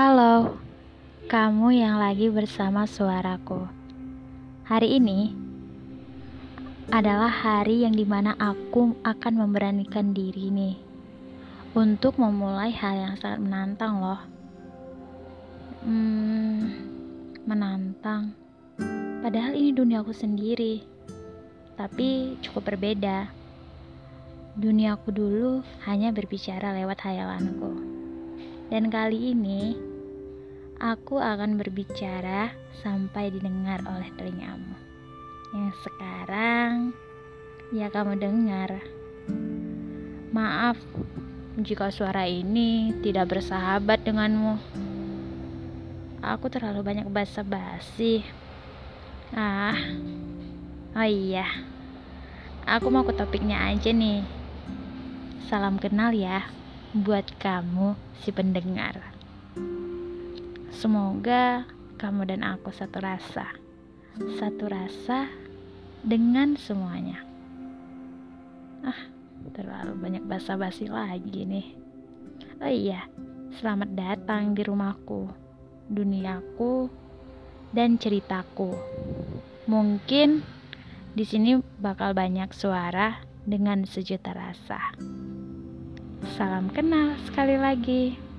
Halo, kamu yang lagi bersama suaraku. Hari ini adalah hari yang di mana aku akan memberanikan diri nih untuk memulai hal yang sangat menantang loh. Hmm, menantang. Padahal ini duniaku sendiri, tapi cukup berbeda. Duniaku dulu hanya berbicara lewat hayalanku. Dan kali ini aku akan berbicara sampai didengar oleh telingamu. Yang sekarang ya kamu dengar. Maaf jika suara ini tidak bersahabat denganmu. Aku terlalu banyak basa-basi. Ah, oh iya, aku mau ke topiknya aja nih. Salam kenal ya buat kamu si pendengar. Semoga kamu dan aku satu rasa, satu rasa dengan semuanya. Ah, terlalu banyak basa-basi lagi nih. Oh iya, selamat datang di rumahku, duniaku, dan ceritaku. Mungkin di sini bakal banyak suara dengan sejuta rasa. Salam kenal sekali lagi.